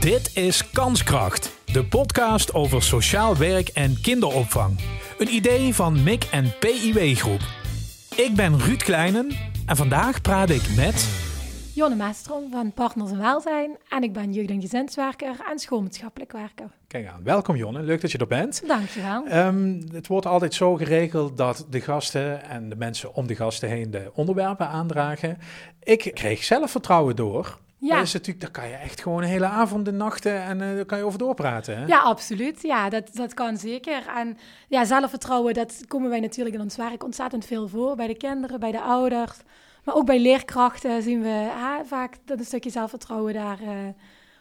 Dit is Kanskracht, de podcast over sociaal werk en kinderopvang. Een idee van MIC en PIW Groep. Ik ben Ruud Kleinen en vandaag praat ik met... Jonne Maastrom van Partners en Welzijn en ik ben jeugd- en gezinswerker en schoolmaatschappelijk werker. Kijk aan, welkom Jonne, leuk dat je er bent. Dankjewel. Um, het wordt altijd zo geregeld dat de gasten en de mensen om de gasten heen de onderwerpen aandragen. Ik kreeg zelfvertrouwen door ja. Dat is natuurlijk, daar kan je echt gewoon een hele avond en nachten en uh, daar kan je over doorpraten. Hè? Ja, absoluut. Ja, dat, dat kan zeker. En ja, zelfvertrouwen, dat komen wij natuurlijk in ons werk ontzettend veel voor. Bij de kinderen, bij de ouders. Maar ook bij leerkrachten zien we vaak dat een stukje zelfvertrouwen daar uh,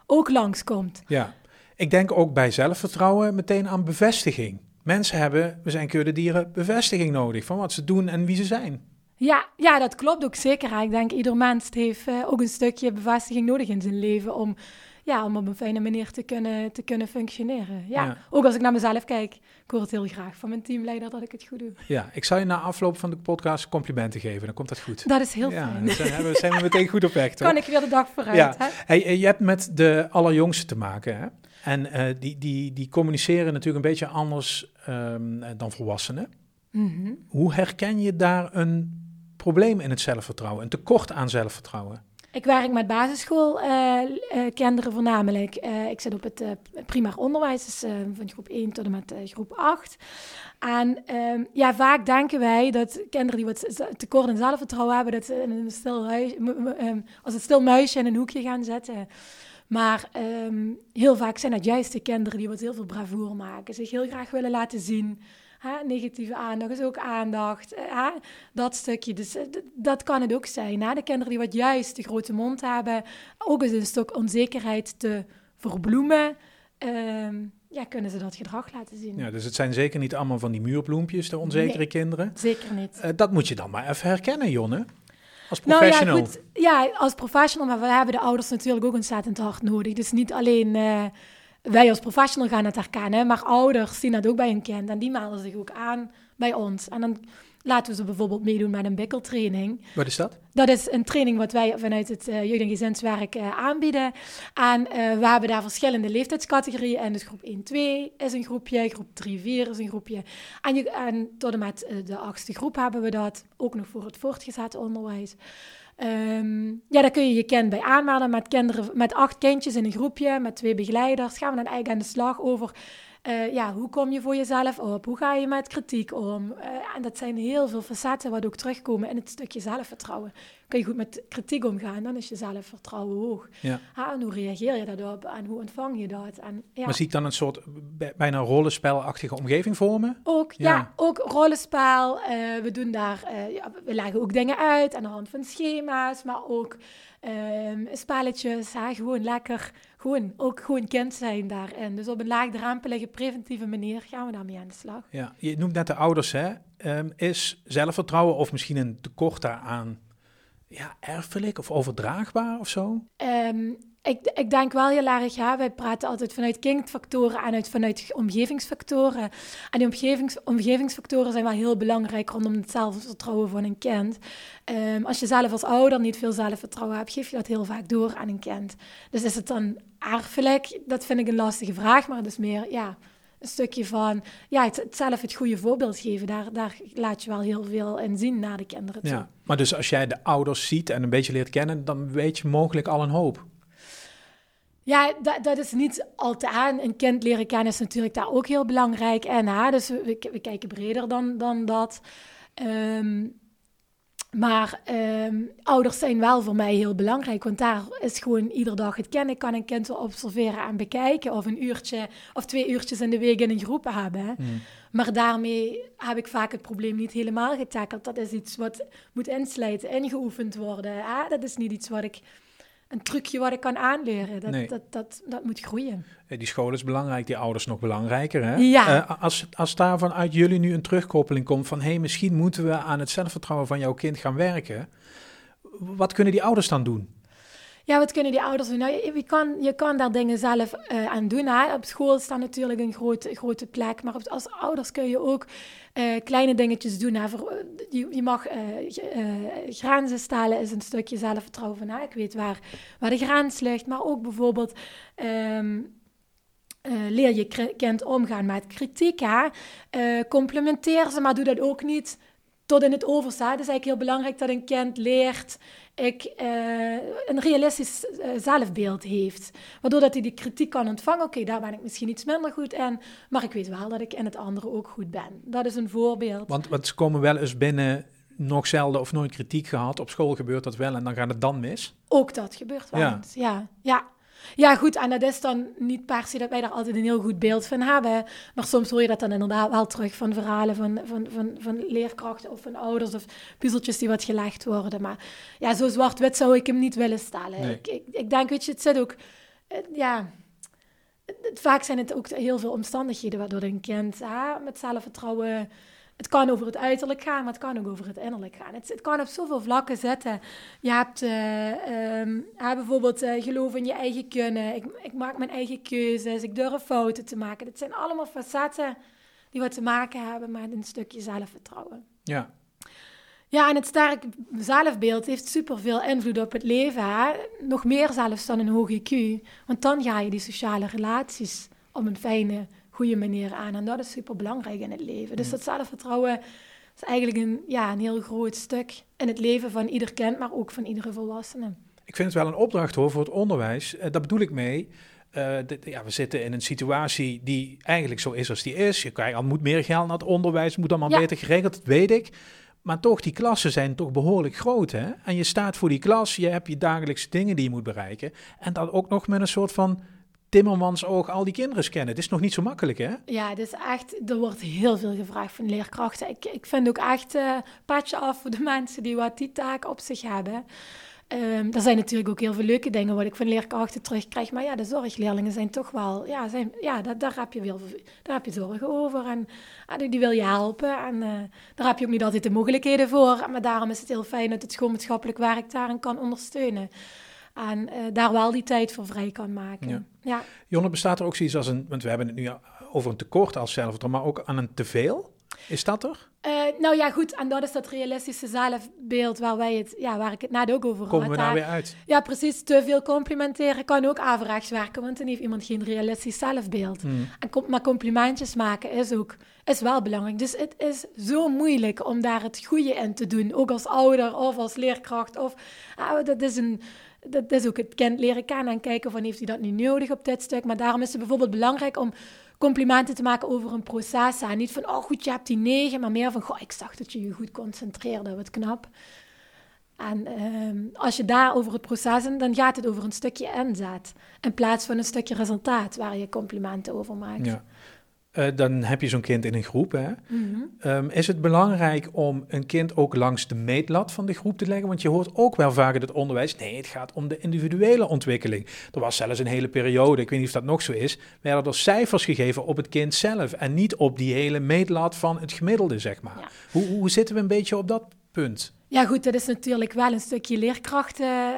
ook langskomt. Ja, ik denk ook bij zelfvertrouwen meteen aan bevestiging. Mensen hebben, we zijn dieren, bevestiging nodig van wat ze doen en wie ze zijn. Ja, ja, dat klopt ook zeker. Ik denk ieder mens heeft uh, ook een stukje bevestiging nodig in zijn leven om, ja, om op een fijne manier te kunnen, te kunnen functioneren. Ja, ook als ik naar mezelf kijk, ik hoor het heel graag van mijn teamleider dat ik het goed doe. Ja, ik zal je na afloop van de podcast complimenten geven, dan komt dat goed. Dat is heel ja, fijn. Dan zijn we, zijn we meteen goed op weg? Kan ik weer de dag vooruit, ja. Hè? Hey, eh, je hebt met de allerjongste te maken, hè? En uh, die, die, die communiceren natuurlijk een beetje anders um, dan volwassenen. Mm -hmm. Hoe herken je daar een probleem in het zelfvertrouwen, een tekort aan zelfvertrouwen? Ik werk met basisschoolkinderen uh, uh, voornamelijk. Uh, ik zit op het primair onderwijs, dus van groep 1 tot en met groep 8. En ehm, ja, vaak denken wij dat kinderen die wat tekort aan zelfvertrouwen hebben, dat ze in een stil huis, ehm, als een stil muisje in een hoekje gaan zitten. Maar um, heel vaak zijn het juist de kinderen die wat heel veel bravoure maken, zich heel graag willen laten zien. Hè, negatieve aandacht is ook aandacht. Eh, hè, dat stukje. Dus eh, dat kan het ook zijn. Hè? De kinderen die wat juist de grote mond hebben, ook eens een stuk onzekerheid te verbloemen. Ehm, ja, kunnen ze dat gedrag laten zien. Ja, dus het zijn zeker niet allemaal van die muurbloempjes, de onzekere kinderen. Zeker niet. Uh, dat moet je dan maar even herkennen, Jonne. Als professional. Nou ja, goed, ja, als professional, maar we hebben de ouders natuurlijk ook ontzettend hard nodig. Dus niet alleen wij als professional gaan het herkennen, maar ouders zien dat ook bij hun kind en die melden zich ook aan bij ons. En dan laten we ze bijvoorbeeld meedoen met een bikkeltraining. Wat is dat? Dat is een training wat wij vanuit het uh, jeugd- en gezinswerk uh, aanbieden. En uh, we hebben daar verschillende leeftijdscategorieën. En dus groep 1, 2 is een groepje, groep 3, 4 is een groepje. En, je, en tot en met de achtste groep hebben we dat, ook nog voor het voortgezet onderwijs. Um, ja, daar kun je je kind bij aanmelden met, kinderen, met acht kindjes in een groepje, met twee begeleiders. Gaan we dan eigenlijk aan de slag over uh, ja, hoe kom je voor jezelf op? Hoe ga je met kritiek om? Uh, en dat zijn heel veel facetten wat ook terugkomen in het stukje zelfvertrouwen. Kun je goed met kritiek omgaan, dan is je zelfvertrouwen hoog. Ja. Ha, en hoe reageer je daarop en hoe ontvang je dat? En, ja. Maar zie ik dan een soort bijna rollenspelachtige omgeving vormen? Ook, ja, ja ook rollenspel. Uh, we doen daar, ja, we leggen ook dingen uit aan de hand van schema's, maar ook um, spelletjes. Ha, gewoon lekker gewoon, ook gewoon kind zijn daarin. Dus op een laagdrempelige, preventieve manier gaan we daarmee aan de slag. Ja, je noemt net de ouders, hè. Um, is zelfvertrouwen of misschien een tekort daaraan ja, erfelijk of overdraagbaar of zo? Um, ik, ik denk wel heel erg, ja, wij praten altijd vanuit kindfactoren en uit, vanuit omgevingsfactoren. En die omgevings, omgevingsfactoren zijn wel heel belangrijk rondom het zelfvertrouwen van een kind. Um, als je zelf als ouder niet veel zelfvertrouwen hebt, geef je dat heel vaak door aan een kind. Dus is het dan erfelijk? Dat vind ik een lastige vraag, maar is meer, ja, een stukje van ja, het, zelf het goede voorbeeld geven. Daar, daar laat je wel heel veel in zien naar de kinderen toe. Ja, maar dus als jij de ouders ziet en een beetje leert kennen, dan weet je mogelijk al een hoop. Ja, dat, dat is niet altijd. Een kind leren kennen is natuurlijk daar ook heel belangrijk. En hè, dus we, we kijken breder dan, dan dat. Um, maar um, ouders zijn wel voor mij heel belangrijk, want daar is gewoon iedere dag het kennen. Ik kan een kind wel observeren en bekijken of een uurtje of twee uurtjes in de week in een groep hebben. Mm. Maar daarmee heb ik vaak het probleem niet helemaal getackeld. Dat is iets wat moet inslijten, ingeoefend worden. Ah, dat is niet iets wat ik een trucje wat ik kan aanleren. Dat, dat, dat, dat, moet groeien. Die school is belangrijk, die ouders nog belangrijker. Hè? Ja. Uh, als, als daar vanuit jullie nu een terugkoppeling komt van... hé, hey, misschien moeten we aan het zelfvertrouwen van jouw kind gaan werken. Wat kunnen die ouders dan doen? ja, wat kunnen die ouders doen? Nou, je, kan, je kan daar dingen zelf uh, aan doen. Hè? Op school staat natuurlijk een grote, grote plek. Maar als ouders kun je ook uh, kleine dingetjes doen. Hè? Voor, je, je, mag grenzen stellen, is een stukje zelfvertrouwen. Van, hè? Ik weet waar, waar de grens ligt. Maar ook bijvoorbeeld... Uh, leer je kind omgaan met kritiek. Hè? Complimenteer ze, maar doe dat ook niet tot in het overste. Het is eigenlijk heel belangrijk dat een kind leert ik, uh, een realistisch zelfbeeld heeft. Waardoor dat hij die kritiek kan ontvangen. Oké, daar ben ik misschien iets minder goed in, maar ik weet wel dat ik in het andere ook goed ben. Dat is een voorbeeld. Want, want ze komen wel eens binnen nog zelden of nooit kritiek gehad. Op school gebeurt dat wel en dan gaat het dan mis. Ook dat gebeurt wel ja. eens, ja. ja. Ja, goed, en dat is dan niet per se dat wij daar altijd een heel goed beeld van hebben. Maar soms hoor je dat dan inderdaad wel terug van verhalen van, van, van, van leerkrachten of van ouders of puzzeltjes die wat gelegd worden. Maar ja, zo zwart-wit zou ik hem niet willen stellen. Ik, ik, ik, denk, weet je, het zit ook, ja, vaak zijn het ook heel veel omstandigheden waardoor een kind met zelfvertrouwen het kan over het uiterlijk gaan, maar het kan ook over het innerlijk gaan. Het, het kan op zoveel vlakken zitten. Je hebt uh, um, bijvoorbeeld uh, geloof in je eigen kunnen. Ik, ik, maak mijn eigen keuzes. Ik durf fouten te maken. Dat zijn allemaal facetten die wat te maken hebben met een stukje zelfvertrouwen. Ja. Ja, en het sterk zelfbeeld heeft superveel invloed op het leven. Hè? Nog meer zelfs dan een hoog IQ. Want dan ga je die sociale relaties op een fijne goede manier aan. En dat is super belangrijk in het leven. Dus dat zelfvertrouwen is eigenlijk een, ja, een heel groot stuk in het leven van ieder kind, maar ook van iedere volwassene. Ik vind het wel een opdracht hoor voor het onderwijs. Uh, daar bedoel ik mee. Uh, ja, we zitten in een situatie die eigenlijk zo is als die is. Je krijgt, al moet meer geld naar het onderwijs, moet allemaal beter geregeld, dat weet ik. Maar toch, die klassen zijn toch behoorlijk groot. Hè? En je staat voor die klas, je hebt je dagelijkse dingen die je moet bereiken. En dat ook nog met een soort van Timmermans oog al die kinderen scannen. Het is nog niet zo makkelijk, hè? Ja, is echt, er wordt heel veel gevraagd van leerkrachten. Ik, ik vind ook echt uh, patje af voor de mensen die wat die taak op zich hebben. Um, er zijn natuurlijk ook heel veel leuke dingen wat ik van leerkrachten terugkrijg. Maar ja, de zorgleerlingen zijn toch wel... Ja, zijn, ja daar, daar, heb je veel, daar heb je zorgen over. En uh, die wil je helpen. En uh, daar heb je ook niet altijd de mogelijkheden voor. Maar daarom is het heel fijn dat het schoolmaatschappelijk werk daarin kan ondersteunen. En uh, daar wel die tijd voor vrij kan maken. Ja. ja. Jonne, bestaat er ook zoiets als een, want we hebben het nu over een tekort als zelfvertrouwen, maar ook aan een teveel? Is dat er? Uh, nou ja, goed. En dat is dat realistische zelfbeeld waar, wij het, ja, waar ik het net ook over had. Komen we daar weer uit? Ja, precies. Te veel complimenteren kan ook averechts werken, want dan heeft iemand geen realistisch zelfbeeld. Hmm. En com maar complimentjes maken is ook is wel belangrijk. Dus het is zo moeilijk om daar het goede in te doen. Ook als ouder of als leerkracht. Of, ah, dat is een dat is ook het kind leren kennen en kijken van heeft hij dat niet nodig op dit stuk. Maar daarom is het bijvoorbeeld belangrijk om complimenten te maken over een proces. En niet van, oh goed, je hebt die negen, maar meer van, goh, ik zag dat je je goed concentreerde, wat knap. En ehm, als je daar over het proces in, dan gaat het over een stukje inzet. In plaats van een stukje resultaat waar je complimenten over maakt. Ja. Uh, dan heb je zo'n kind in een groep. Hè? Mm -hmm. is het belangrijk om een kind ook langs de meetlat van de groep te leggen? Want je hoort ook wel vaak in het onderwijs, nee, het gaat om de individuele ontwikkeling. Er was zelfs een hele periode, ik weet niet of dat nog zo is, werden er cijfers gegeven op het kind zelf en niet op die hele meetlat van het gemiddelde, zeg maar. Hoe, hoe zitten we een beetje op dat punt? Ja, goed, dat is natuurlijk wel een stukje leerkrachten.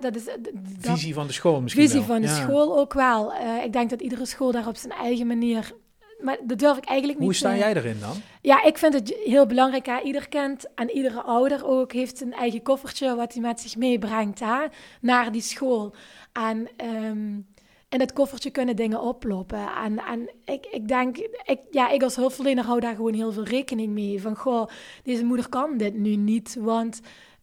Dat is, visie van de school misschien. Visie van de school ook wel. Uh, ik denk dat iedere school daar op zijn eigen manier maar dat durf ik eigenlijk niet. Hoe sta jij erin dan? Ja, ik vind het heel belangrijk. Hè? Ieder kind en iedere ouder ook heeft een eigen koffertje wat hij met zich meebrengt hè? naar die school. En um, in dat koffertje kunnen dingen oplopen. En, en ik, ik denk, ik, ja, ik als hulpverlener hou daar gewoon heel veel rekening mee. Van, goh, deze moeder kan dit nu niet, want...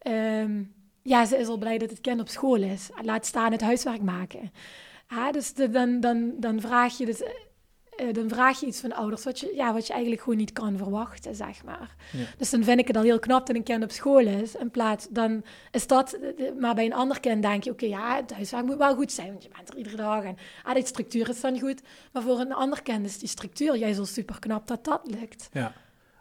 Um, ja, ze is al blij dat het kind op school is. Laat staan het huiswerk maken. Ja, dus de, dan, dan, dan vraag je dus uh, dan vraag je iets van ouders wat je, ja, wat je eigenlijk gewoon niet kan verwachten, zeg maar. Dus dan vind ik het al heel knap dat een kind op school is. In plaats, dan is dat... Maar bij een ander kind denk je, oké, ja, het huiswerk moet wel goed zijn, want je bent er iedere dag. En ah, die structuur is dan goed. Maar voor een ander kind is die structuur jij zo super knap dat dat lukt. Ja.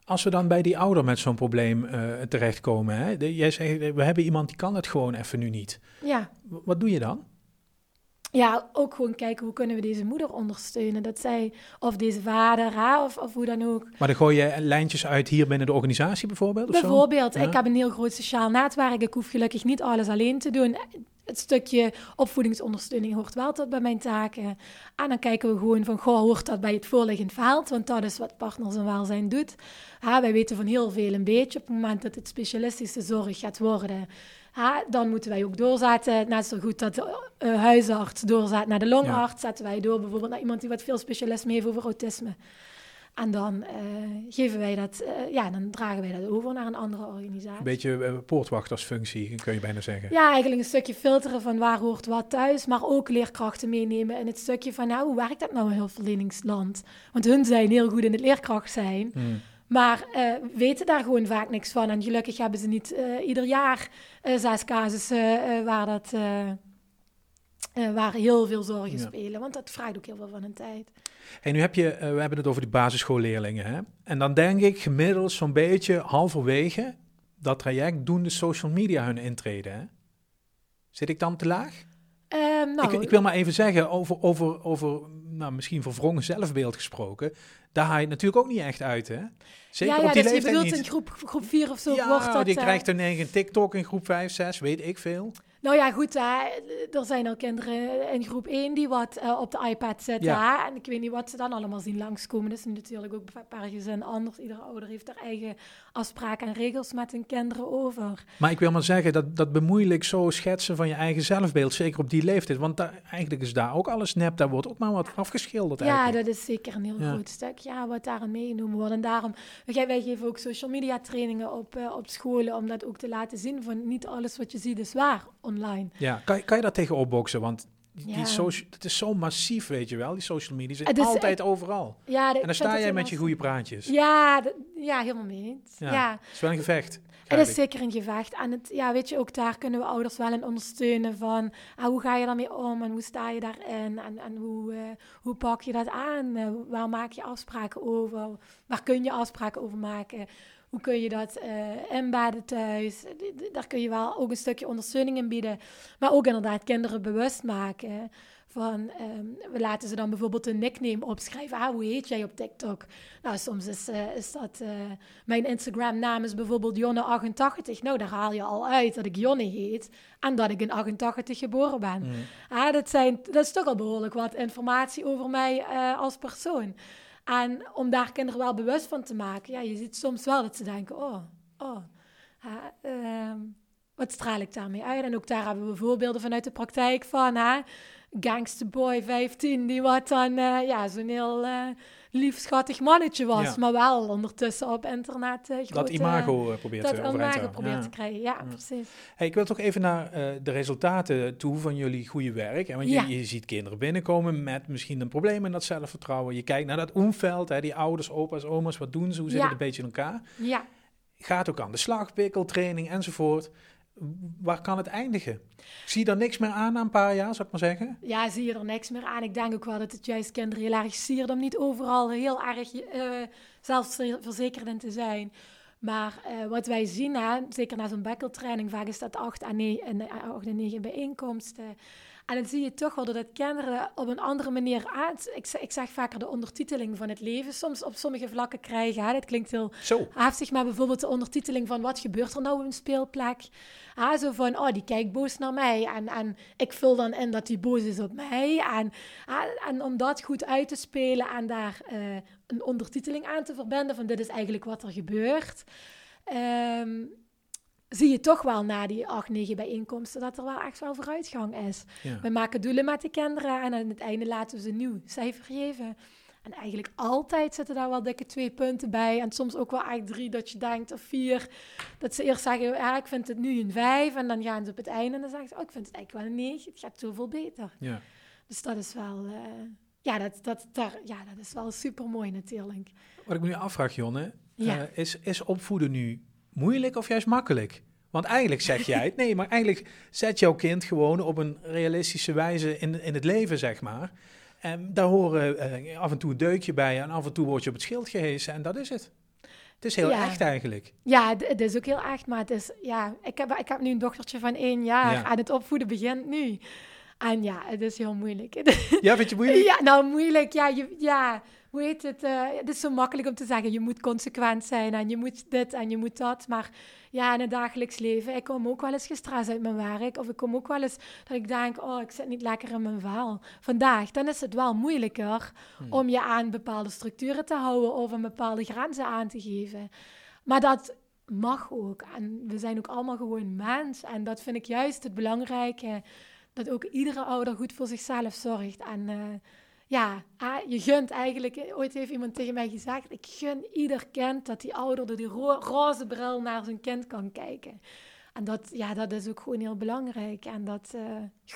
Als we dan bij die ouder met zo'n probleem uh, terechtkomen, hè? jij zegt, we hebben iemand die kan het gewoon even nu niet. Ja. Wat doe je dan? Ja, ook gewoon kijken hoe kunnen we deze moeder ondersteunen. Dat zij, of deze vader, of, of hoe dan ook. Maar dan gooi je lijntjes uit hier binnen de organisatie bijvoorbeeld? Bijvoorbeeld. Ik heb een heel groot sociaal netwerk. Ik hoef gelukkig niet alles alleen te doen. Het stukje opvoedingsondersteuning hoort wel tot bij mijn taken. En dan kijken we gewoon van, goh, hoort dat bij het voorliggend veld? Want dat is wat partners en welzijn doet. Ja, wij weten van heel veel een beetje. Op het moment dat het specialistische zorg gaat worden, ja, dan moeten wij ook doorzetten. Net zo goed dat de uh, huisarts doorzet naar de longarts, zetten wij door bijvoorbeeld naar iemand die wat veel specialisme heeft over autisme. En dan uh, geven wij dat, uh, ja, dan dragen wij dat over naar een andere organisatie. Een beetje uh, poortwachtersfunctie, kun je bijna zeggen. Ja, eigenlijk een stukje filteren van waar hoort wat thuis, maar ook leerkrachten meenemen in het stukje van, nou, hoe werkt dat nou in hulpverleningsland? Want hun zijn heel goed in het leerkracht zijn. Hmm. Maar uh, weten daar gewoon vaak niks van. En gelukkig hebben ze niet uh, ieder jaar uh, zes casussen waar, dat, waar heel veel zorgen ja. spelen. Want dat vraagt ook heel veel van hun tijd. Hey, nu heb je, we hebben het over die basisschoolleerlingen. Hè? En dan denk ik gemiddeld zo'n beetje halverwege dat traject doen de social media hun intreden. Hè? Zit ik dan te laag? Um, nou, ik, ik, wil maar even zeggen, over, over, over nou, misschien verwrongen zelfbeeld gesproken, daar haal je natuurlijk ook niet echt uit, hè? Zeker ja, ja, op die dus leeftijd je bedoelt niet. in groep, groep 4 of zo ja, wordt dat... die uh, krijgt er een TikTok in groep 5, 6, weet ik veel. Nou ja, goed, hè. er zijn al kinderen in groep 1 die wat uh, op de iPad zitten. Ja. Hè? En ik weet niet wat ze dan allemaal zien langskomen. Dat is natuurlijk ook per gezin anders. Iedere ouder heeft er eigen afspraken en regels met hun kinderen over. Maar ik wil maar zeggen, dat, dat bemoeilijk zo schetsen van je eigen zelfbeeld, zeker op die leeftijd. Want daar, eigenlijk is daar ook alles nep, daar wordt ook maar wat afgeschilderd Ja, eigenlijk. dat is zeker een heel ja. groot stuk. Ja, wat daarin meegenomen wordt. En daarom, wij, wij geven ook social media trainingen op, uh, op scholen, om dat ook te laten zien van niet alles wat je ziet is waar online. Ja, kan, kan je daar tegen opboksen? Want die, Ja. social, het is zo massief, weet je wel. Die social media zit Het is altijd overal. Ja, En dan sta jij met je goede praatjes. Ja, ja, helemaal mee eens. Ja. Ja. Het is wel een gevecht. Het is zeker een gevecht. En het, ja, weet je, ook daar kunnen we ouders wel in ondersteunen van ah, hoe ga je daarmee om en hoe sta je daarin en, en hoe, eh, hoe pak je dat aan? Eh, waar maak je afspraken over? Waar kun je afspraken over maken? Hoe kun je dat eh inbedden thuis? D- Daar kun je wel ook een stukje ondersteuning in bieden. Maar ook inderdaad kinderen bewust maken van, ehm, we laten ze dan bijvoorbeeld een nickname opschrijven. Ah, hoe heet jij op TikTok? Nou, soms is, eh, is dat, eh, mijn Instagram-naam is bijvoorbeeld Jonne88. Nou, daar haal je al uit dat ik Jonne heet en dat ik in 88 geboren ben. Mm. Ah, dat, zijn, dat is toch al behoorlijk wat informatie over mij eh, als persoon. En om daar kinderen wel bewust van te maken, ja, je ziet soms wel dat ze denken, oh, oh, ehm, wat straal ik daarmee uit? En ook daar hebben we voorbeelden vanuit de praktijk van, hè, gangsterboy 15, die wat dan, eh, ja, zo'n heel eh, lief, schattig mannetje was, Ja. maar wel ondertussen op internet eh, Dat imago eh, probeert dat te te imago probeert Ja. te krijgen. Ja, precies. Hey, ik wil toch even naar eh, de resultaten toe van jullie goede werk. Hè? Want je, je ziet kinderen binnenkomen met misschien een probleem in dat zelfvertrouwen. Je kijkt naar dat omveld, hè, die ouders, opa's, oma's, wat doen ze, hoe zit Ja. het een beetje in elkaar. Ja. Gaat ook aan de slag, pikkeltraining enzovoort. Waar kan het eindigen? Zie daar niks meer aan na een paar jaar, zou ik maar zeggen. Ja, zie je er niks meer aan. Ik denk ook wel dat het juist kinderen heel erg siert om niet overal heel erg eh zelfverzekerd in te zijn. Maar eh, wat wij zien, hè, zeker na zo'n bekkeltraining, vaak is dat 8 à 9, en, eh, 8 en 9 bijeenkomsten. En dan zie je toch wel dat het kinderen op een andere manier aan... Ik, zeg- ik zeg vaker de ondertiteling van het leven soms op sommige vlakken krijgen. Hè. Dat klinkt heel Zo, heftig, maar bijvoorbeeld de ondertiteling van wat gebeurt er nou op een speelplek. Ah, zo van, oh, die kijkt boos naar mij. En, en ik vul dan in dat die boos is op mij. En, en om dat goed uit te spelen en daar eh, een ondertiteling aan te verbinden van dit is eigenlijk wat er gebeurt. ehm, zie je toch wel na die acht, negen bijeenkomsten dat er wel echt wel vooruitgang is. ja. We maken doelen met de kinderen en aan het einde laten we ze een nieuw cijfer geven. En eigenlijk altijd zitten daar wel dikke twee punten bij. En soms ook wel echt drie dat je denkt, of vier. Dat ze eerst zeggen, ja, ik vind het nu een vijf. En dan gaan ze op het einde en dan zeggen ze, oh, ik vind het eigenlijk wel een negen. Het gaat zoveel beter. ja. Dus dat is wel, eh, ja, dat, dat, daar, ja, dat is wel super mooi natuurlijk. Wat ik me nu afvraag, Jonne, Ja. eh, is, is opvoeden nu moeilijk of juist makkelijk? Want eigenlijk zeg jij het, nee, maar eigenlijk zet jouw kind gewoon op een realistische wijze in, in het leven, zeg maar. En daar horen eh, af en toe een deukje bij en af en toe word je op het schild gehesen en dat is het. Het is heel Ja. echt eigenlijk. Ja, het, is ook heel echt, maar het is, ja, ik heb, ik heb nu een dochtertje van één jaar Ja. en het opvoeden begint nu. En ja, het is heel moeilijk. Ja, vind je moeilijk? Ja, nou moeilijk. Ja, je, ja hoe heet het? Uh, het is zo makkelijk om te zeggen, je moet consequent zijn en je moet dit en je moet dat. Maar ja, in het dagelijks leven, ik kom ook wel eens gestrest uit mijn werk. Of ik kom ook wel eens dat ik denk, oh, ik zit niet lekker in mijn vel. Vandaag, dan is het wel moeilijker hmm. om je aan bepaalde structuren te houden of een bepaalde grenzen aan te geven. Maar dat mag ook. En we zijn ook allemaal gewoon mens. En dat vind ik juist het belangrijke. Dat ook iedere ouder goed voor zichzelf zorgt. En uh, ja, je gunt eigenlijk, ooit heeft iemand tegen mij gezegd, ik gun ieder kind dat die ouder door die roze bril naar zijn kind kan kijken. En dat, ja, dat is ook gewoon heel belangrijk. En dat, uh,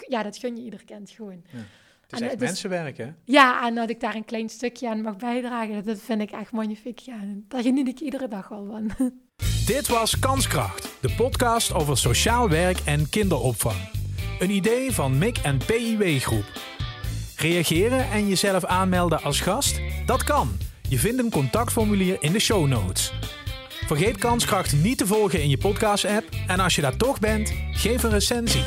ja, dat gun je ieder kind gewoon. Ja. Het is en echt mensenwerk, hè? Ja, en dat ik daar een klein stukje aan mag bijdragen, dat vind ik echt magnifiek. Ja, daar geniet ik iedere dag wel van. Dit was Kanskracht, de podcast over sociaal werk en kinderopvang. Een idee van MIC en PIW Groep. Reageren en jezelf aanmelden als gast? Dat kan. Je vindt een contactformulier in de show notes. Vergeet Kanskracht niet te volgen in je podcast-app en als je daar toch bent, geef een recensie.